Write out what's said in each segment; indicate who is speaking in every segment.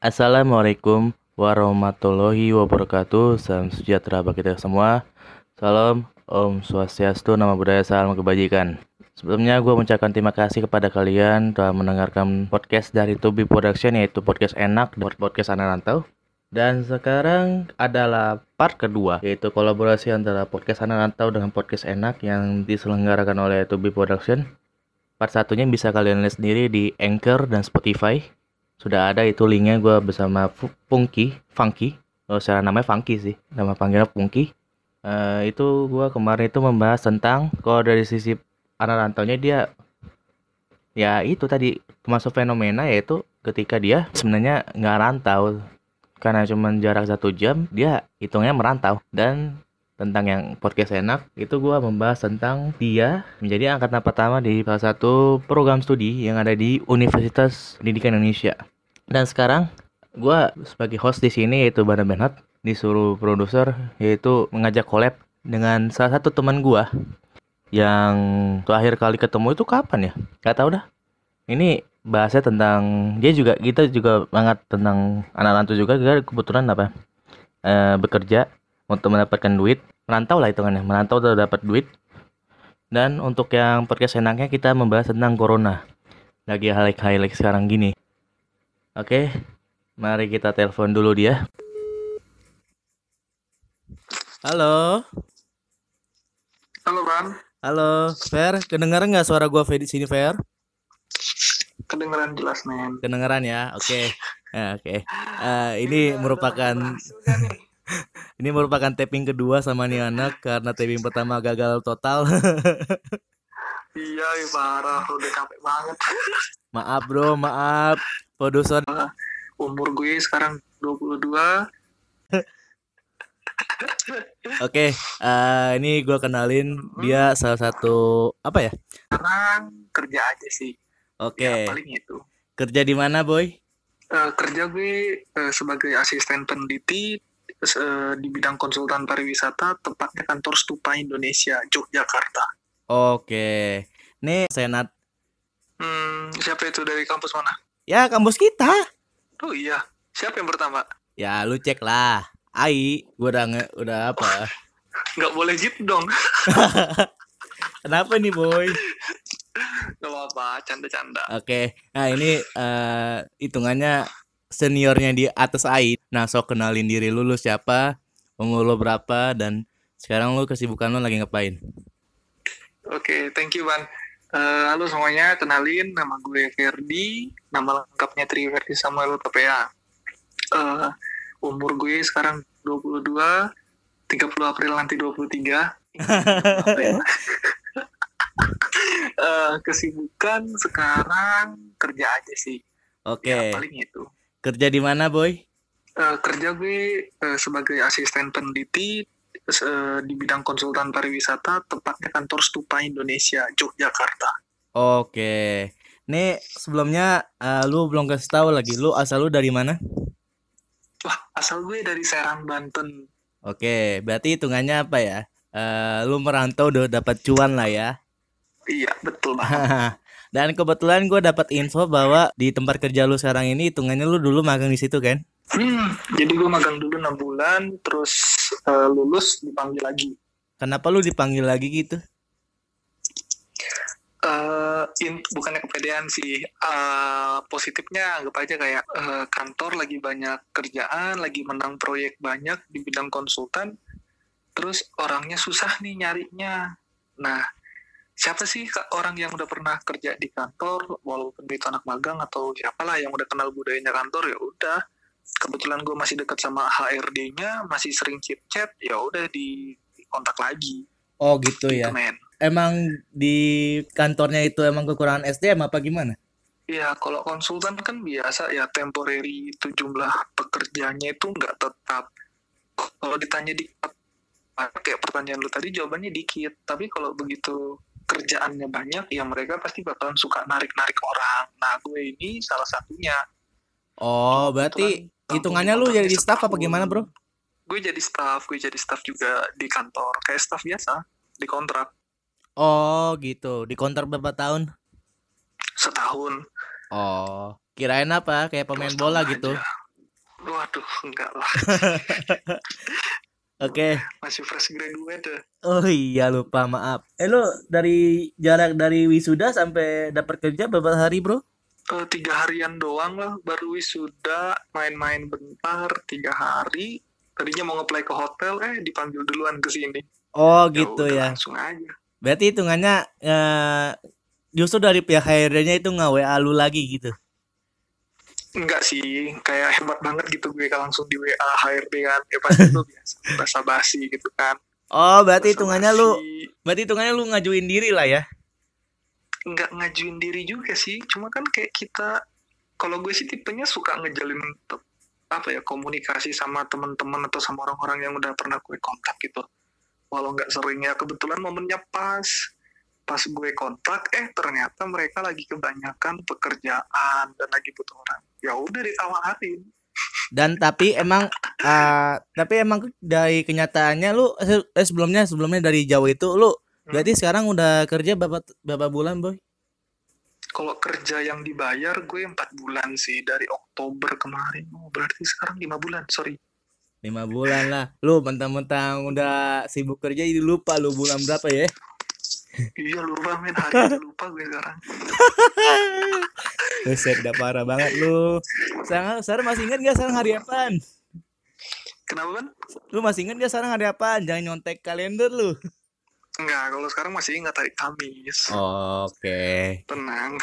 Speaker 1: Assalamualaikum warahmatullahi wabarakatuh Salam sejahtera bagi kita semua Salam Om Swastiastu, Nama Budaya, Salam Kebajikan Sebelumnya gue mengucapkan terima kasih kepada kalian telah mendengarkan podcast dari Tubi Production yaitu podcast enak dan podcast anak rantau. Dan sekarang adalah part kedua yaitu kolaborasi antara podcast anak rantau dengan podcast enak yang diselenggarakan oleh Tubi Production. Part satunya bisa kalian lihat sendiri di Anchor dan Spotify. Sudah ada itu linknya gue bersama Funky, Funky. Oh, secara namanya Funky sih, nama panggilnya Funky. Uh, itu gue kemarin itu membahas tentang kalau dari sisi anak rantaunya dia ya itu tadi termasuk fenomena yaitu ketika dia sebenarnya nggak rantau karena cuma jarak satu jam dia hitungnya merantau dan tentang yang podcast enak itu gue membahas tentang dia menjadi angkatan pertama di salah satu program studi yang ada di Universitas Pendidikan Indonesia dan sekarang gue sebagai host di sini yaitu Bana Benhat disuruh produser yaitu mengajak collab dengan salah satu teman gue yang terakhir kali ketemu itu kapan ya? Gak tau dah. Ini bahasnya tentang dia juga kita juga banget tentang anak rantau juga kebetulan apa e, bekerja untuk mendapatkan duit merantau lah hitungannya merantau udah dapat duit dan untuk yang podcast enaknya kita membahas tentang corona lagi highlight highlight sekarang gini oke mari kita telepon dulu dia halo
Speaker 2: halo bang
Speaker 1: Halo, Fer, kedengaran nggak suara gua di sini, Fer?
Speaker 2: Kedengaran jelas, men.
Speaker 1: Kedengaran ya, oke, okay. ya, oke. Okay. Uh, eh, ini merupakan ini merupakan tapping kedua sama nih anak karena tapping pertama gagal total.
Speaker 2: iya, parah, udah capek banget.
Speaker 1: maaf bro, maaf. Produser.
Speaker 2: umur gue sekarang 22
Speaker 1: Oke, okay, uh, eh, ini gue kenalin hmm. dia salah satu apa ya?
Speaker 2: Sekarang kerja aja sih.
Speaker 1: Oke. Okay.
Speaker 2: Ya, paling itu.
Speaker 1: Kerja di mana, boy?
Speaker 2: Uh, kerja gue uh, sebagai asisten peneliti di bidang konsultan pariwisata, tepatnya kantor Stupa Indonesia, Yogyakarta.
Speaker 1: Oke. Nih, Senat.
Speaker 2: Hmm, siapa itu dari kampus mana?
Speaker 1: Ya, kampus kita.
Speaker 2: Oh iya. Siapa yang pertama?
Speaker 1: Ya, lu cek lah. Ai, gue udah nge, udah apa?
Speaker 2: Nggak boleh gitu dong.
Speaker 1: Kenapa nih boy?
Speaker 2: Gak apa-apa, canda-canda.
Speaker 1: Oke, okay. nah ini uh, hitungannya seniornya di atas Ai. Nah, sok kenalin diri lu, lu siapa, umur lu berapa, dan sekarang lu kesibukan lu lagi ngapain?
Speaker 2: Oke, okay, thank you Ban. Uh, halo semuanya, kenalin nama gue Ferdi, nama lengkapnya Tri Ferdi Samuel TPA. Uh, umur gue sekarang 22 30 April nanti 23 uh, kesibukan sekarang kerja aja sih
Speaker 1: oke okay.
Speaker 2: ya, paling itu
Speaker 1: kerja di mana boy
Speaker 2: uh, kerja gue uh, sebagai asisten peneliti uh, di bidang konsultan pariwisata tepatnya kantor Stupa Indonesia Yogyakarta
Speaker 1: oke nih sebelumnya uh, lu belum kasih tahu lagi lu asal lu dari mana
Speaker 2: Wah, asal gue dari Serang, Banten.
Speaker 1: Oke, berarti hitungannya apa ya? Uh, lu merantau udah dapat cuan lah ya.
Speaker 2: Iya, betul banget.
Speaker 1: Dan kebetulan gue dapat info bahwa di tempat kerja lu sekarang ini hitungannya lu dulu magang di situ kan?
Speaker 2: Hmm, jadi gue magang dulu enam bulan, terus uh, lulus dipanggil lagi.
Speaker 1: Kenapa lu dipanggil lagi gitu?
Speaker 2: uh, in, bukannya kepedean sih uh, positifnya anggap aja kayak uh, kantor lagi banyak kerjaan lagi menang proyek banyak di bidang konsultan terus orangnya susah nih nyarinya nah siapa sih orang yang udah pernah kerja di kantor walaupun itu anak magang atau siapalah yang udah kenal budayanya kantor ya udah kebetulan gue masih dekat sama HRD-nya masih sering chit chat ya udah di kontak lagi
Speaker 1: oh gitu, gitu ya men emang di kantornya itu emang kekurangan SDM apa gimana?
Speaker 2: Ya kalau konsultan kan biasa ya temporary itu jumlah pekerjaannya itu nggak tetap. Kalau ditanya di kayak pertanyaan lu tadi jawabannya dikit. Tapi kalau begitu kerjaannya banyak ya mereka pasti bakalan suka narik-narik orang. Nah gue ini salah satunya.
Speaker 1: Oh berarti hitungannya lu jadi staff apa gimana bro?
Speaker 2: Gue jadi staff, gue jadi staff juga di kantor kayak staff biasa di kontrak.
Speaker 1: Oh gitu. Di kontrak berapa tahun?
Speaker 2: Setahun.
Speaker 1: Oh, kirain apa? Kayak pemain bola gitu.
Speaker 2: Waduh, enggak lah.
Speaker 1: Oke.
Speaker 2: Masih fresh graduate ya.
Speaker 1: Oh iya lupa maaf. Eh lo dari jarak dari wisuda sampai dapat kerja berapa hari bro?
Speaker 2: Eh, tiga harian doang lah baru wisuda main-main bentar tiga hari tadinya mau ngeplay ke hotel eh dipanggil duluan ke sini
Speaker 1: Oh
Speaker 2: Ya
Speaker 1: gitu
Speaker 2: udah,
Speaker 1: ya.
Speaker 2: langsung aja
Speaker 1: Berarti hitungannya eh, justru dari pihak HRD-nya itu nggak WA lu lagi gitu.
Speaker 2: Enggak sih kayak hebat banget gitu gue kalau langsung di WA HRD kan. Ya pasti itu biasa basa basi gitu kan.
Speaker 1: Oh berarti hitungannya lu berarti hitungannya lu ngajuin diri lah ya.
Speaker 2: nggak ngajuin diri juga sih cuma kan kayak kita kalau gue sih tipenya suka ngejalin apa ya komunikasi sama teman-teman atau sama orang-orang yang udah pernah gue kontak gitu. Walau nggak sering ya kebetulan momennya pas pas gue kontak eh ternyata mereka lagi kebanyakan pekerjaan dan lagi butuh orang ya udah ditawarin
Speaker 1: Dan tapi emang eh, tapi emang dari kenyataannya lu eh, eh, sebelumnya sebelumnya dari jauh itu lu berarti sekarang udah kerja berapa berapa bulan boy?
Speaker 2: kalau kerja yang dibayar gue empat bulan sih dari Oktober kemarin oh berarti sekarang lima bulan sorry
Speaker 1: lima bulan lah. Lu mentang-mentang udah sibuk kerja jadi lupa lu bulan berapa ya?
Speaker 2: Iya lupa men hari lupa gue sekarang
Speaker 1: Buset, udah parah banget lu. Sekarang, sekarang masih ingat gak sekarang hari apaan?
Speaker 2: kenapa kan
Speaker 1: Lu masih ingat gak sekarang hari apaan? Jangan nyontek kalender lu.
Speaker 2: Enggak, kalau sekarang masih ingat hari Kamis.
Speaker 1: Oke.
Speaker 2: Tenang.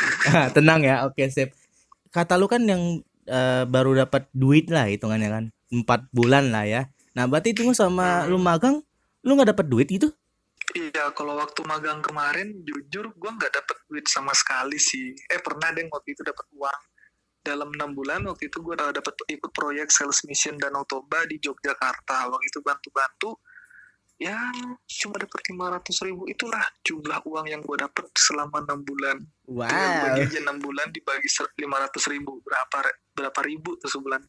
Speaker 1: Tenang ya. Oke, sip. Kata lu kan yang eh, baru dapat duit lah hitungannya kan. Empat bulan lah ya. Nah, berarti itu sama lu magang, lu nggak dapat duit gitu?
Speaker 2: Iya, kalau waktu magang kemarin, jujur gue nggak dapet duit sama sekali sih. Eh, pernah deh waktu itu dapat uang. Dalam enam bulan waktu itu gue udah dapat ikut proyek sales mission dan Toba di Yogyakarta. Waktu itu bantu-bantu. Ya, cuma dapat 500 ribu. Itulah jumlah uang yang gue dapet selama enam bulan.
Speaker 1: Wow.
Speaker 2: bagi aja enam bulan dibagi 500 ribu. Berapa, berapa ribu tuh sebulan?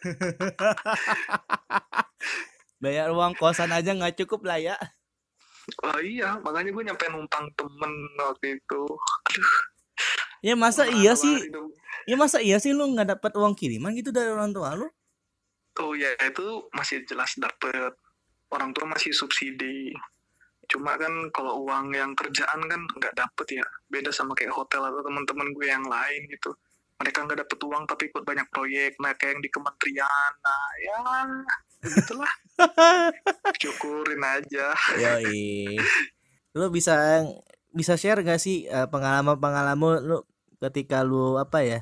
Speaker 1: Bayar uang kosan aja nggak cukup lah ya.
Speaker 2: Oh iya, makanya gue nyampe numpang temen waktu itu. Aduh,
Speaker 1: Ya masa
Speaker 2: parah
Speaker 1: iya sih?
Speaker 2: hidup.
Speaker 1: Ya masa iya sih lu nggak dapat uang kiriman gitu dari orang tua lu?
Speaker 2: Oh ya, itu masih jelas dapet. Orang tua masih subsidi. Cuma kan kalau uang yang kerjaan kan nggak dapet ya. Beda sama kayak hotel atau teman-teman gue yang lain gitu. Mereka nggak dapet uang tapi ikut banyak proyek. Mereka yang di kementerian. Nah ya, begitulah. Syukurin aja.
Speaker 1: Yoi. Lu bisa bisa share gak sih eh, pengalaman-pengalaman lu ketika lu apa ya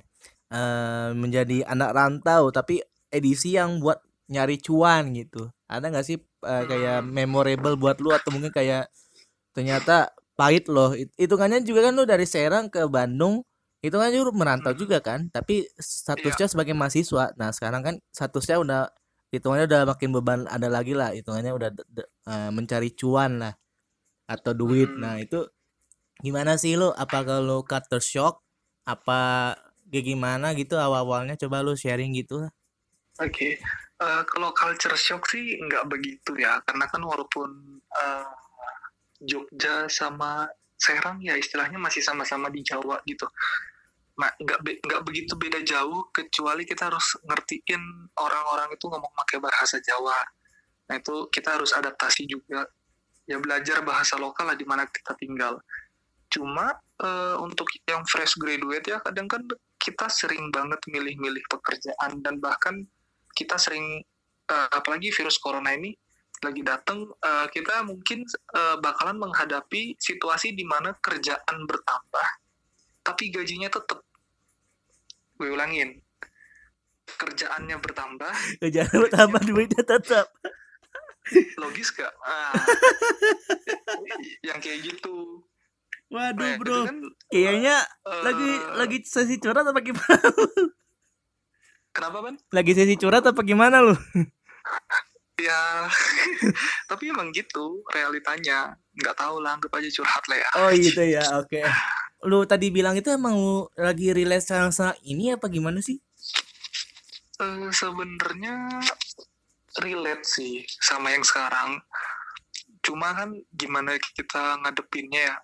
Speaker 1: eh, menjadi anak rantau tapi edisi yang buat nyari cuan gitu. Ada gak sih eh, kayak memorable buat lu atau mungkin kayak ternyata pahit loh. It- Hitungannya juga kan lu dari Serang ke Bandung itu kan merantau
Speaker 2: Hmm.
Speaker 1: juga kan, tapi statusnya sebagai mahasiswa. Nah, sekarang kan statusnya udah hitungannya udah makin beban ada lagi lah hitungannya udah de- de- eh, mencari cuan lah atau duit.
Speaker 2: Hmm.
Speaker 1: nah itu gimana sih lo apa kalau culture shock? Apa kayak gimana gitu awal-awalnya? Coba lu sharing gitu
Speaker 2: Oke, Eh, kalau culture shock sih nggak begitu ya, karena kan walaupun eh, Jogja sama Serang ya istilahnya masih sama-sama di Jawa gitu, nggak be- nggak begitu beda jauh, kecuali kita harus ngertiin orang-orang itu ngomong pakai bahasa Jawa. Nah itu kita harus adaptasi juga, ya belajar bahasa lokal lah di mana kita tinggal. Cuma eh, untuk yang fresh graduate ya kadang kan kita sering banget milih-milih pekerjaan dan bahkan kita sering eh, apalagi virus corona ini lagi datang eh, kita mungkin eh, bakalan menghadapi situasi di mana kerjaan bertambah tapi gajinya tetap gue ulangin. Kerjaannya bertambah.
Speaker 1: Jangan tambah duitnya tetap
Speaker 2: logis gak? Ah. yang kayak gitu.
Speaker 1: Waduh
Speaker 2: Nah,
Speaker 1: bro.
Speaker 2: kan,
Speaker 1: kayaknya
Speaker 2: eh,
Speaker 1: lagi lagi sesi curhat apa gimana?
Speaker 2: Kenapa ban?
Speaker 1: Lagi sesi curhat apa gimana lu?
Speaker 2: Ya tapi emang gitu realitanya nggak tahu lah anggap aja curhat lah ya.
Speaker 1: Oh gitu ya. Oke lu tadi bilang itu emang lu lagi relate sama, sama ini apa gimana sih
Speaker 2: Eh, sebenarnya relate sih sama yang sekarang. Cuma kan gimana kita ngadepinnya ya.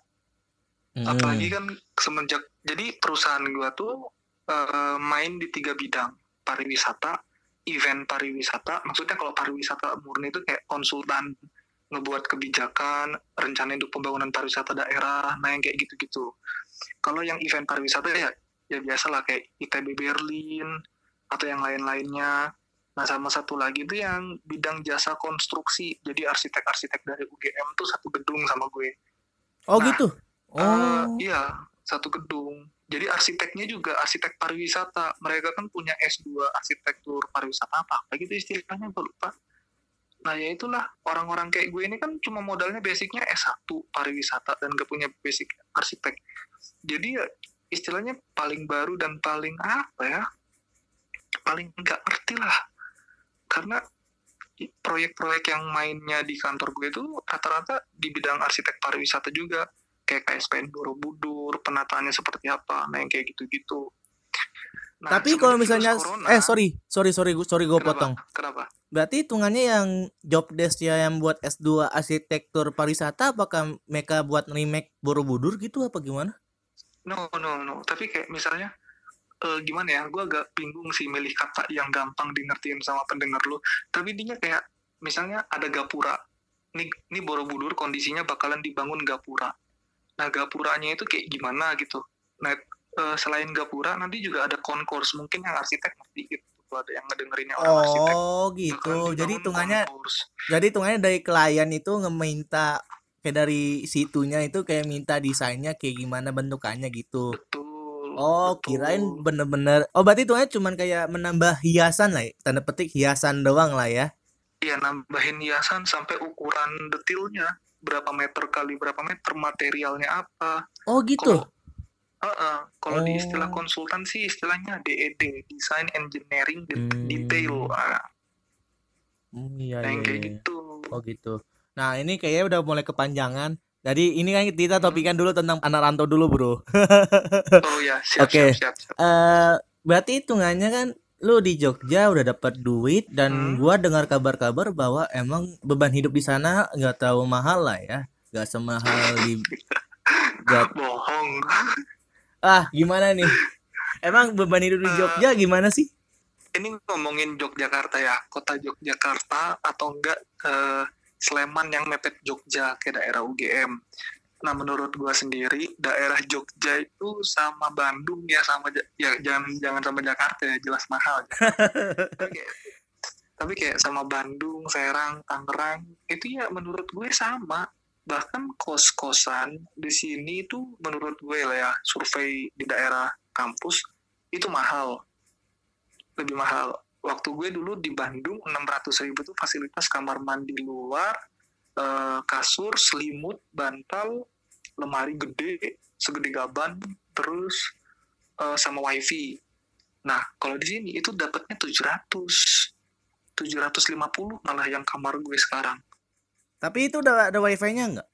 Speaker 1: Hmm.
Speaker 2: Apalagi kan semenjak jadi perusahaan gua tuh eh, main di tiga bidang pariwisata, event pariwisata maksudnya kalau pariwisata murni itu kayak konsultan ngebuat kebijakan rencana untuk pembangunan pariwisata daerah nah yang kayak gitu-gitu kalau yang event pariwisata ya ya biasa lah kayak ITB Berlin atau yang lain-lainnya nah sama satu lagi itu yang bidang jasa konstruksi jadi arsitek-arsitek dari UGM tuh satu gedung sama gue
Speaker 1: Oh
Speaker 2: Nah,
Speaker 1: gitu. Oh.
Speaker 2: Eh, iya, satu gedung. Jadi arsiteknya juga arsitek pariwisata. Mereka kan punya S2 arsitektur pariwisata apa? Apa gitu istilahnya, gue lupa. Nah ya itulah, orang-orang kayak gue ini kan cuma modalnya basicnya S1 pariwisata dan gak punya basic arsitek. Jadi ya istilahnya paling baru dan paling apa ya, paling nggak ngerti lah. Karena proyek-proyek yang mainnya di kantor gue itu rata-rata di bidang arsitek pariwisata juga kayak KSPN Borobudur penataannya seperti apa nah yang kayak gitu-gitu Nah,
Speaker 1: Tapi kalau misalnya
Speaker 2: corona-
Speaker 1: eh sorry, sorry sorry sorry gue potong.
Speaker 2: kenapa
Speaker 1: Berarti hitungannya yang job desk ya yang buat S2 arsitektur pariwisata apakah mereka buat remake Borobudur gitu apa gimana?
Speaker 2: No no no. Tapi kayak misalnya eh, gimana ya? Gue agak bingung sih milih kata yang gampang dingertiin sama pendengar lu. Tapi intinya kayak misalnya ada gapura. Ini ini Borobudur kondisinya bakalan dibangun gapura. Nah gapuranya itu kayak gimana gitu? Nah eh, selain gapura nanti juga ada konkurs mungkin yang arsitek ngerti gitu. Ada yang ngedengerinnya orang arsitek
Speaker 1: Oh gitu. Jadi hitungannya jadi hitungannya dari klien itu ngeminta kayak dari situnya itu kayak minta desainnya kayak gimana bentukannya gitu.
Speaker 2: betul
Speaker 1: Oh,
Speaker 2: betul.
Speaker 1: kirain bener-bener. Oh, berarti hitungannya cuman kayak menambah hiasan lah, ya? tanda petik hiasan doang lah ya.
Speaker 2: Iya nambahin hiasan sampai ukuran detailnya berapa meter kali berapa meter materialnya apa.
Speaker 1: Oh gitu.
Speaker 2: Kalau Heeh, kalau di istilah
Speaker 1: Oh.
Speaker 2: konsultan sih istilahnya DED, Design Engineering
Speaker 1: Hmm.
Speaker 2: Detail. Ah,
Speaker 1: Hmm, iya,
Speaker 2: nah,
Speaker 1: iya,
Speaker 2: kayak
Speaker 1: iya.
Speaker 2: gitu.
Speaker 1: Oh gitu. Nah ini kayaknya udah mulai kepanjangan. Jadi ini kan kita topikan dulu tentang anak rantau dulu bro.
Speaker 2: Oh ya, siap,
Speaker 1: Oke.
Speaker 2: siap, siap, siap.
Speaker 1: Eh berarti hitungannya kan lu di Jogja udah dapat duit dan
Speaker 2: Hmm.
Speaker 1: gua dengar kabar-kabar bahwa emang beban hidup di sana nggak terlalu mahal lah ya. Nggak semahal di nggak-
Speaker 2: Bohong.
Speaker 1: ah gimana nih? Emang beban hidup di
Speaker 2: Eh,
Speaker 1: Jogja gimana sih?
Speaker 2: Ini ngomongin Yogyakarta ya, kota Yogyakarta atau enggak eh, Sleman yang mepet Jogja ke daerah UGM. Nah, menurut gua sendiri daerah Jogja itu sama Bandung ya sama ya jangan jangan sama Jakarta ya, jelas mahal. tapi, kayak, tapi kayak sama Bandung, Serang, Tangerang itu ya menurut gue sama. Bahkan kos-kosan di sini tuh menurut gue lah ya, survei di daerah kampus itu mahal. Lebih mahal. Waktu gue dulu di Bandung 600 ribu tuh fasilitas kamar mandi luar, eh, kasur, selimut, bantal, lemari gede, segede gaban, terus eh, sama wifi. Nah, kalau di sini itu dapatnya 700. 750 malah yang kamar gue sekarang.
Speaker 1: Tapi itu udah ada wifi-nya nggak?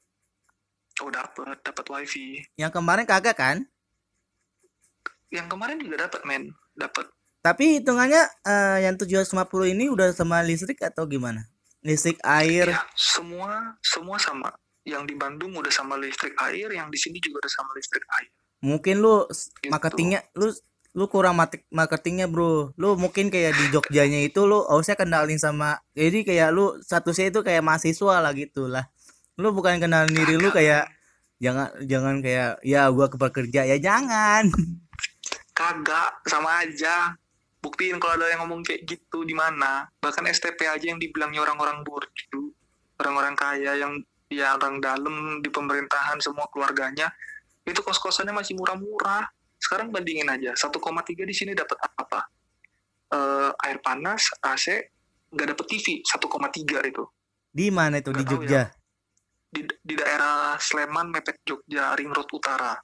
Speaker 2: Oh, dapat, dapat wifi.
Speaker 1: Yang kemarin kagak kan?
Speaker 2: Yang kemarin juga dapat, men. Dapat.
Speaker 1: Tapi hitungannya eh, yang 750 ini udah sama listrik atau gimana? Listrik air.
Speaker 2: Ya, semua semua sama. Yang di Bandung udah sama listrik air, yang di sini juga udah sama listrik air.
Speaker 1: Mungkin lu
Speaker 2: Gitu.
Speaker 1: marketingnya lu lu kurang marketingnya bro lu mungkin kayak di Jogjanya itu lu harusnya kenalin sama jadi kayak lu statusnya itu kayak mahasiswa lah gitu lah lu bukan kenalin diri lu kayak jangan jangan kayak ya gua kepekerja ya jangan
Speaker 2: Kagak, sama aja. Buktiin kalau ada yang ngomong kayak gitu di mana. Bahkan STP aja yang dibilangnya orang-orang borju, orang-orang kaya yang ya orang dalam di pemerintahan semua keluarganya, itu kos-kosannya masih murah-murah. Sekarang bandingin aja, 1,3 di sini dapat apa? Eh, air panas, AC, nggak dapet TV, 1,3 itu.
Speaker 1: di mana itu di
Speaker 2: Nggak tahu
Speaker 1: Jogja
Speaker 2: Di, di daerah Sleman, mepet Jogja, Ring Road Utara.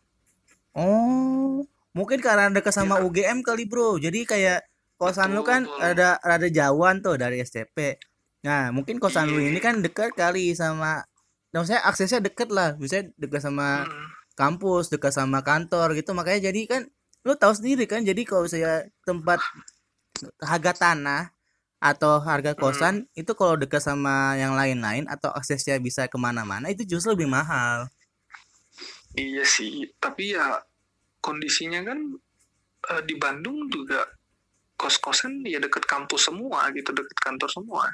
Speaker 1: oh mungkin karena dekat sama
Speaker 2: Iya.
Speaker 1: UGM kali bro jadi kayak kosan lu
Speaker 2: Betul,
Speaker 1: kan
Speaker 2: betul.
Speaker 1: ada ada jauhan tuh dari STP nah mungkin kosan lu
Speaker 2: Iya.
Speaker 1: ini kan dekat kali sama nah, maksudnya aksesnya deket lah bisa dekat sama
Speaker 2: Hmm.
Speaker 1: kampus dekat sama kantor gitu makanya jadi kan lu tahu sendiri kan jadi kalau saya tempat harga tanah atau harga kosan itu kalau dekat sama yang lain-lain atau aksesnya bisa ke mana-mana itu justru lebih mahal
Speaker 2: Iya sih, tapi ya kondisinya kan eh, di Bandung juga kos-kosan ya deket kampus semua gitu deket kantor semua.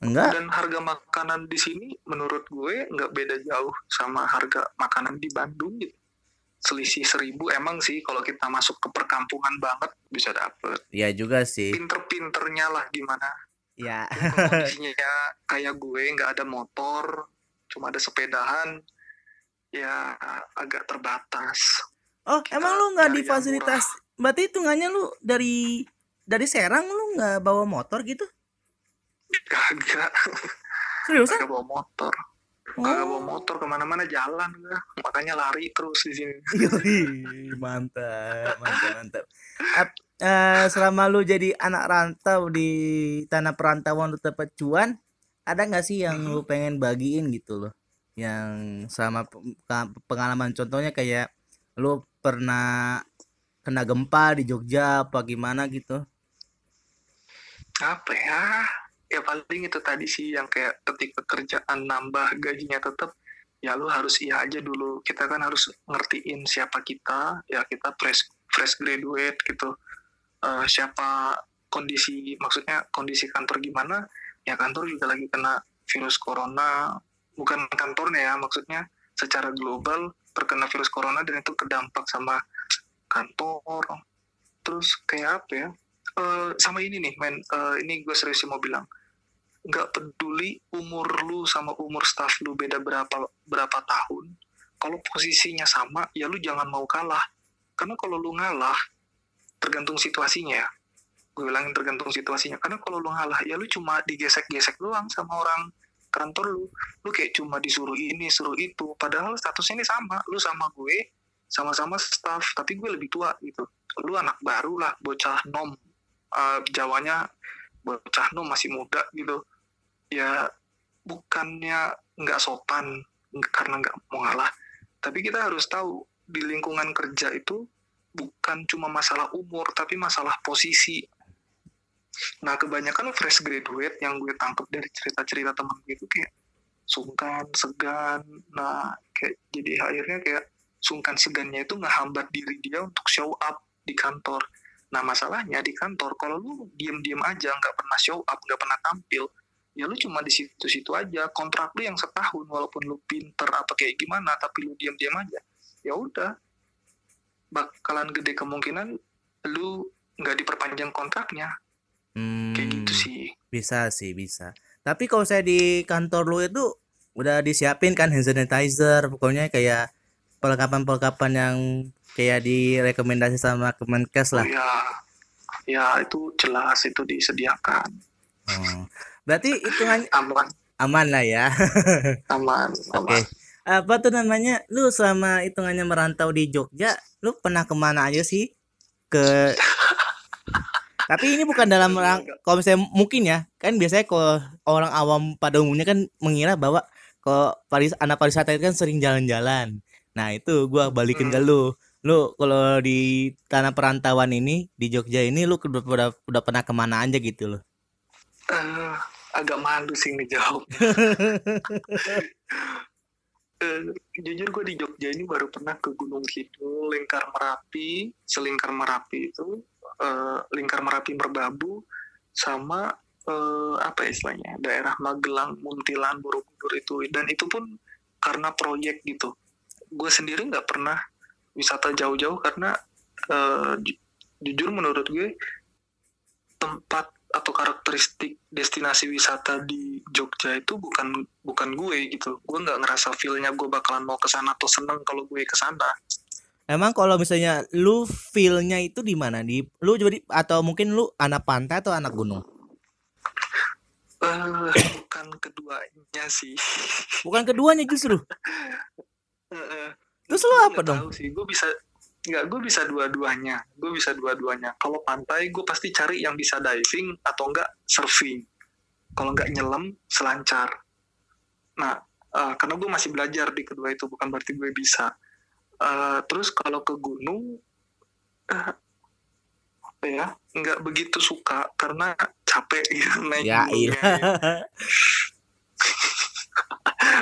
Speaker 1: Enggak.
Speaker 2: Dan harga makanan di sini menurut gue nggak beda jauh sama harga makanan di Bandung gitu. Selisih seribu emang sih kalau kita masuk ke perkampungan banget bisa dapet.
Speaker 1: Ya juga sih.
Speaker 2: Pinter-pinternya lah gimana.
Speaker 1: Ya
Speaker 2: Kalau kondisinya kayak gue nggak ada motor cuma ada sepedahan ya agak terbatas.
Speaker 1: Oh
Speaker 2: Kita
Speaker 1: emang lu nggak di fasilitas? Berarti hitungannya lu dari dari Serang lu nggak bawa motor gitu?
Speaker 2: Kagak.
Speaker 1: Seriusan?
Speaker 2: Kagak bawa motor. Kagak bawa
Speaker 1: oh.
Speaker 2: motor ke mana-mana jalan makanya lari terus di sini.
Speaker 1: Mantap mantap mantap. Ap- eh, selama lu jadi anak rantau di tanah perantauan lu dapat cuan ada nggak sih yang
Speaker 2: Mhm.
Speaker 1: lu pengen bagiin gitu loh yang ka- pengalaman contohnya kayak lu pernah kena gempa di Jogja apa gimana gitu?
Speaker 2: Apa ya? Ya paling itu tadi sih yang kayak ketika kerjaan nambah gajinya tetap ya lu harus iya aja dulu. Kita kan harus ngertiin siapa kita ya kita fresh fresh graduate gitu. Eh, siapa kondisi maksudnya kondisi kantor gimana? Ya kantor juga lagi kena virus corona bukan kantornya ya maksudnya secara global terkena virus corona dan itu terdampak sama kantor. Terus kayak apa ya? Eh, sama ini nih men. Eh, ini gue serius mau bilang. Nggak peduli umur lu sama umur staff lu beda berapa berapa tahun kalau posisinya sama ya lu jangan mau kalah. Karena kalau lu ngalah tergantung situasinya ya. Gue bilangin tergantung situasinya. Karena kalau lu ngalah ya lu cuma digesek-gesek doang sama orang kantor lu lu kayak cuma disuruh ini suruh itu. Padahal statusnya ini sama lu sama gue sama-sama staff tapi gue lebih tua gitu. Lu anak baru lah bocah nom. Eh, jawanya bocah nom masih muda gitu. Ya bukannya nggak sopan karena nggak mau ngalah. Tapi kita harus tahu di lingkungan kerja itu bukan cuma masalah umur tapi masalah posisi nah kebanyakan fresh graduate yang gue tangkap dari cerita-cerita teman gue itu kayak sungkan segan. Nah kayak jadi akhirnya kayak sungkan segannya itu ngehambat diri dia untuk show up di kantor. Nah masalahnya di kantor kalau lu diem-diem aja nggak pernah show up nggak pernah tampil ya lu cuma di situ-situ aja. Kontrak lu yang setahun walaupun lu pinter apa kayak gimana tapi lu diam-diam aja ya udah. Bakalan gede kemungkinan lu nggak diperpanjang kontraknya kayak gitu
Speaker 1: Hmm,
Speaker 2: sih
Speaker 1: bisa sih bisa tapi kalau saya di kantor lu itu udah disiapin kan hand sanitizer pokoknya kayak perlengkapan-perlengkapan yang kayak direkomendasi sama Kemenkes
Speaker 2: oh
Speaker 1: lah
Speaker 2: ya ya itu jelas itu disediakan
Speaker 1: Oh. Berarti hitungan
Speaker 2: aman
Speaker 1: aman lah ya.
Speaker 2: aman
Speaker 1: Oke.
Speaker 2: aman
Speaker 1: Apa tuh namanya? Lu selama hitungannya merantau di Jogja, lu pernah ke mana aja sih? Ke Tapi ini bukan dalam rang... kalau misalnya mungkin ya, kan biasanya kalau orang awam pada umumnya kan mengira bahwa kalau paris anak pariwisata itu kan sering jalan-jalan. Nah, itu gua balikin ke lu. Lu kalau di tanah perantauan ini di Jogja ini lu udah, udah, udah pernah ke mana aja gitu loh.
Speaker 2: Eh, agak malu sih ngejawab Eh, jujur gue di Jogja ini baru pernah ke Gunung Kidul, Lingkar Merapi, selingkar Merapi itu, eh, Lingkar Merapi Merbabu, sama eh, apa ya istilahnya, daerah Magelang, Muntilan, Borobudur itu, dan itu pun karena proyek gitu. Gue sendiri nggak pernah wisata jauh-jauh karena eh, ju- jujur menurut gue tempat atau karakteristik destinasi wisata di Jogja itu bukan bukan gue gitu. Gue nggak ngerasa feel-nya gue bakalan mau ke sana atau seneng kalau gue ke sana.
Speaker 1: Emang kalau misalnya lu feel-nya itu di mana? Di lu jadi atau mungkin lu anak pantai atau anak gunung?
Speaker 2: Eh, bukan keduanya sih.
Speaker 1: Bukan keduanya justru.
Speaker 2: Eh,
Speaker 1: Terus lu apa dong?
Speaker 2: tahu sih. Gue bisa nggak gue bisa dua-duanya. Gue bisa dua-duanya. Kalau pantai gue pasti cari yang bisa diving atau enggak surfing. Kalau nggak nyelam selancar. Nah, eh, karena gue masih belajar di kedua itu bukan berarti gue bisa. Eh, terus kalau ke gunung eh, apa ya nggak begitu suka karena capek gitu naik
Speaker 1: Ya
Speaker 2: gunungnya.
Speaker 1: iya.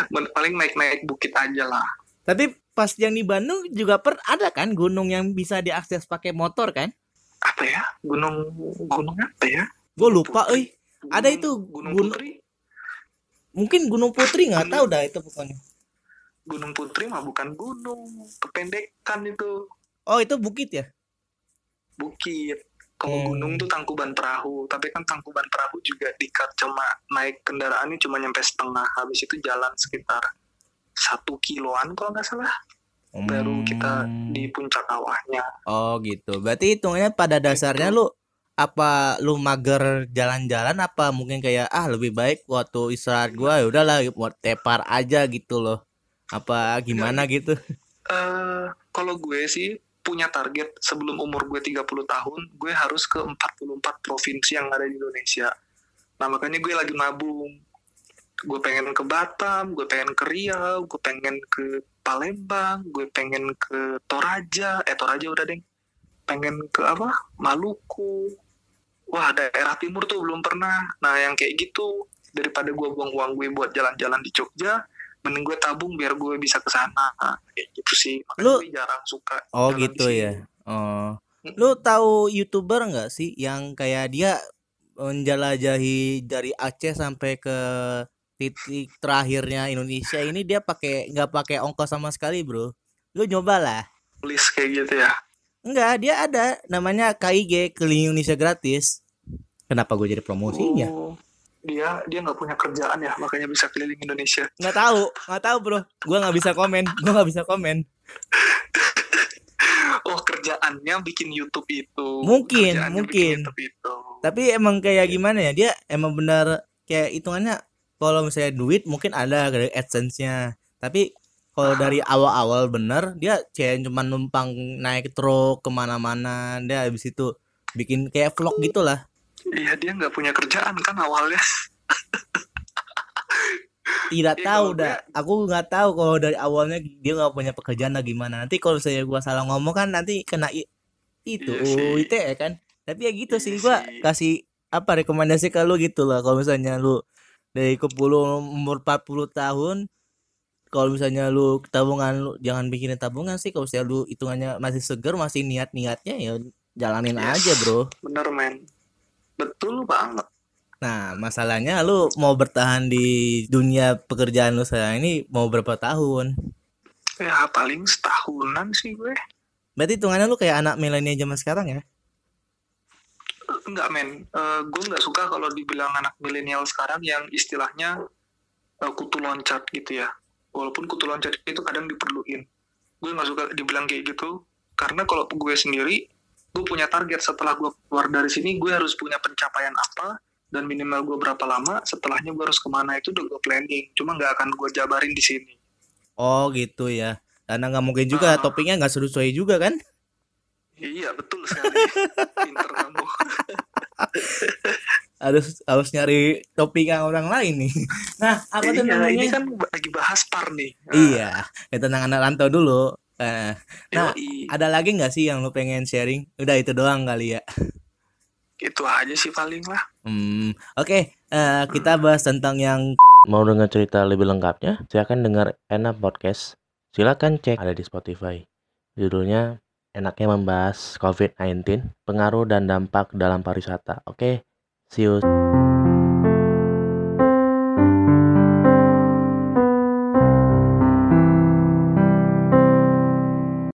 Speaker 2: Men- paling naik naik bukit aja lah.
Speaker 1: Tapi pas yang di Bandung juga per ada kan gunung yang bisa diakses pakai motor kan?
Speaker 2: apa ya? Gunung gunung apa ya?
Speaker 1: Gue lupa euy Ada
Speaker 2: Gunung-
Speaker 1: itu,
Speaker 2: gunung
Speaker 1: gun-
Speaker 2: putri?
Speaker 1: Mungkin Gunung Putri nggak
Speaker 2: Gunung-
Speaker 1: tahu dah itu pokoknya
Speaker 2: gunung putri mah bukan gunung kependekan itu
Speaker 1: oh itu bukit ya
Speaker 2: bukit kalau
Speaker 1: Hmm.
Speaker 2: gunung tuh tangkuban perahu tapi kan tangkuban perahu juga dikat cuma naik kendaraannya cuma nyampe setengah habis itu jalan sekitar satu kiloan kalau nggak salah baru kita
Speaker 1: Hmm.
Speaker 2: di puncak kawahnya
Speaker 1: Oh gitu. Berarti hitungannya pada dasarnya lu apa lu mager jalan-jalan apa mungkin kayak ah lebih baik waktu istirahat gua ya udahlah buat tepar aja gitu loh. Apa gimana gitu?
Speaker 2: eh kalau gue sih punya target sebelum umur gue 30 tahun gue harus ke 44 provinsi yang ada di Indonesia. Nah makanya gue lagi nabung. Gue pengen ke Batam gue pengen ke Riau gue pengen ke Palembang gue pengen ke Toraja. Eh Toraja udah deh pengen ke apa? Maluku. Wah daerah timur tuh belum pernah. Nah yang kayak gitu daripada gue buang uang gue buat jalan-jalan di Jogja mending gue tabung biar gue bisa ke sana kayak gitu sih makanya
Speaker 1: Lu-
Speaker 2: gue jarang suka
Speaker 1: Oh gitu ya. Oh.
Speaker 2: Mm.
Speaker 1: Lu tahu YouTuber nggak sih yang kayak dia menjelajahi dari Aceh sampai ke titik terakhirnya Indonesia ini dia pakai nggak pakai ongkos sama sekali, Bro. Lu nyobalah.
Speaker 2: list kayak gitu ya
Speaker 1: Enggak, dia ada namanya KIG keliling Indonesia gratis. Kenapa gue jadi promosinya?
Speaker 2: Oh, dia dia nggak punya kerjaan ya makanya bisa keliling Indonesia
Speaker 1: Nggak tahu, nggak tahu bro. Gua nggak bisa komen, gua nggak bisa komen.
Speaker 2: oh kerjaannya bikin YouTube itu
Speaker 1: Mungkin,
Speaker 2: Kerjaannya
Speaker 1: mungkin.
Speaker 2: itu
Speaker 1: Tapi emang kayak gimana ya? Dia emang benar kayak hitungannya kalau misalnya duit mungkin ada dari AdSense-nya. Tapi kalau dari awal-awal bener dia kayak cuma numpang naik truk ke mana-mana. Dia habis itu bikin kayak vlog gitulah.
Speaker 2: Iya dia nggak punya kerjaan kan awalnya
Speaker 1: Tidak
Speaker 2: Iya,
Speaker 1: tahu dah. Aku nggak tahu kalau dari awalnya dia nggak punya pekerjaan lah gimana. Nanti kalau saya gua salah ngomong kan nanti kena i- itu
Speaker 2: Iya.
Speaker 1: UU ITE kan. Tapi ya gitu
Speaker 2: Iya
Speaker 1: sih gua
Speaker 2: sih.
Speaker 1: kasih apa rekomendasi ke lu gitu lah kalau misalnya lu dari ke puluh umur 40 tahun kalau misalnya lu tabungan lu jangan bikinin tabungan sih kalau misalnya lu hitungannya masih seger masih niat-niatnya ya jalanin
Speaker 2: Yes.
Speaker 1: aja bro
Speaker 2: bener men betul banget.
Speaker 1: Nah masalahnya lu mau bertahan di dunia pekerjaan lu sekarang ini mau berapa tahun?
Speaker 2: Ya paling setahunan sih gue.
Speaker 1: Berarti hitungannya lu kayak anak milenial zaman sekarang ya?
Speaker 2: Enggak men, Eh, gue nggak suka kalau dibilang anak milenial sekarang yang istilahnya eh, kutu loncat gitu ya. Walaupun kutu loncat itu kadang diperluin. Gue nggak suka dibilang kayak gitu, karena kalau gue sendiri, gue punya target setelah gue keluar dari sini, gue harus punya pencapaian apa, dan minimal gue berapa lama, setelahnya gue harus ke mana itu udah gue planning. Cuma nggak akan gue jabarin di sini.
Speaker 1: oh gitu ya karena nggak mungkin juga
Speaker 2: Ah.
Speaker 1: topiknya nggak sesuai juga kan
Speaker 2: Iya betul sekali. Pinter kamu.
Speaker 1: harus harus nyari topiknya orang lain nih nah apa tuh
Speaker 2: Iya,
Speaker 1: namanya
Speaker 2: ini kan lagi bahas par nih.
Speaker 1: Iya ya tentang anak rantau dulu Eh, nah,
Speaker 2: yoi.
Speaker 1: ada lagi nggak sih yang lu pengen sharing udah itu doang kali ya
Speaker 2: itu aja sih paling lah.
Speaker 1: Hmm, oke, eh, kita bahas tentang yang
Speaker 3: Mau dengar cerita lebih lengkapnya? Silakan dengar Enak Podcast. Silakan cek ada di Spotify. Judulnya enaknya membahas COVID-19, pengaruh dan dampak dalam pariwisata. Oke, see you.